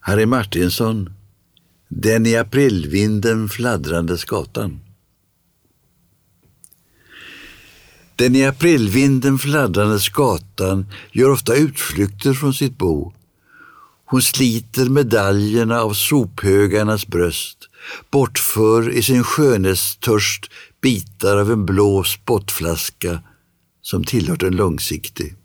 Harry Martinsson, Den i aprilvinden fladdrande skatan. Den i aprilvinden fladdrande skatan gör ofta utflykter från sitt bo. Hon sliter medaljerna av sophögarnas bröst, bortför i sin skönhetstörst bitar av en blå spottflaska som tillhört en långsiktig.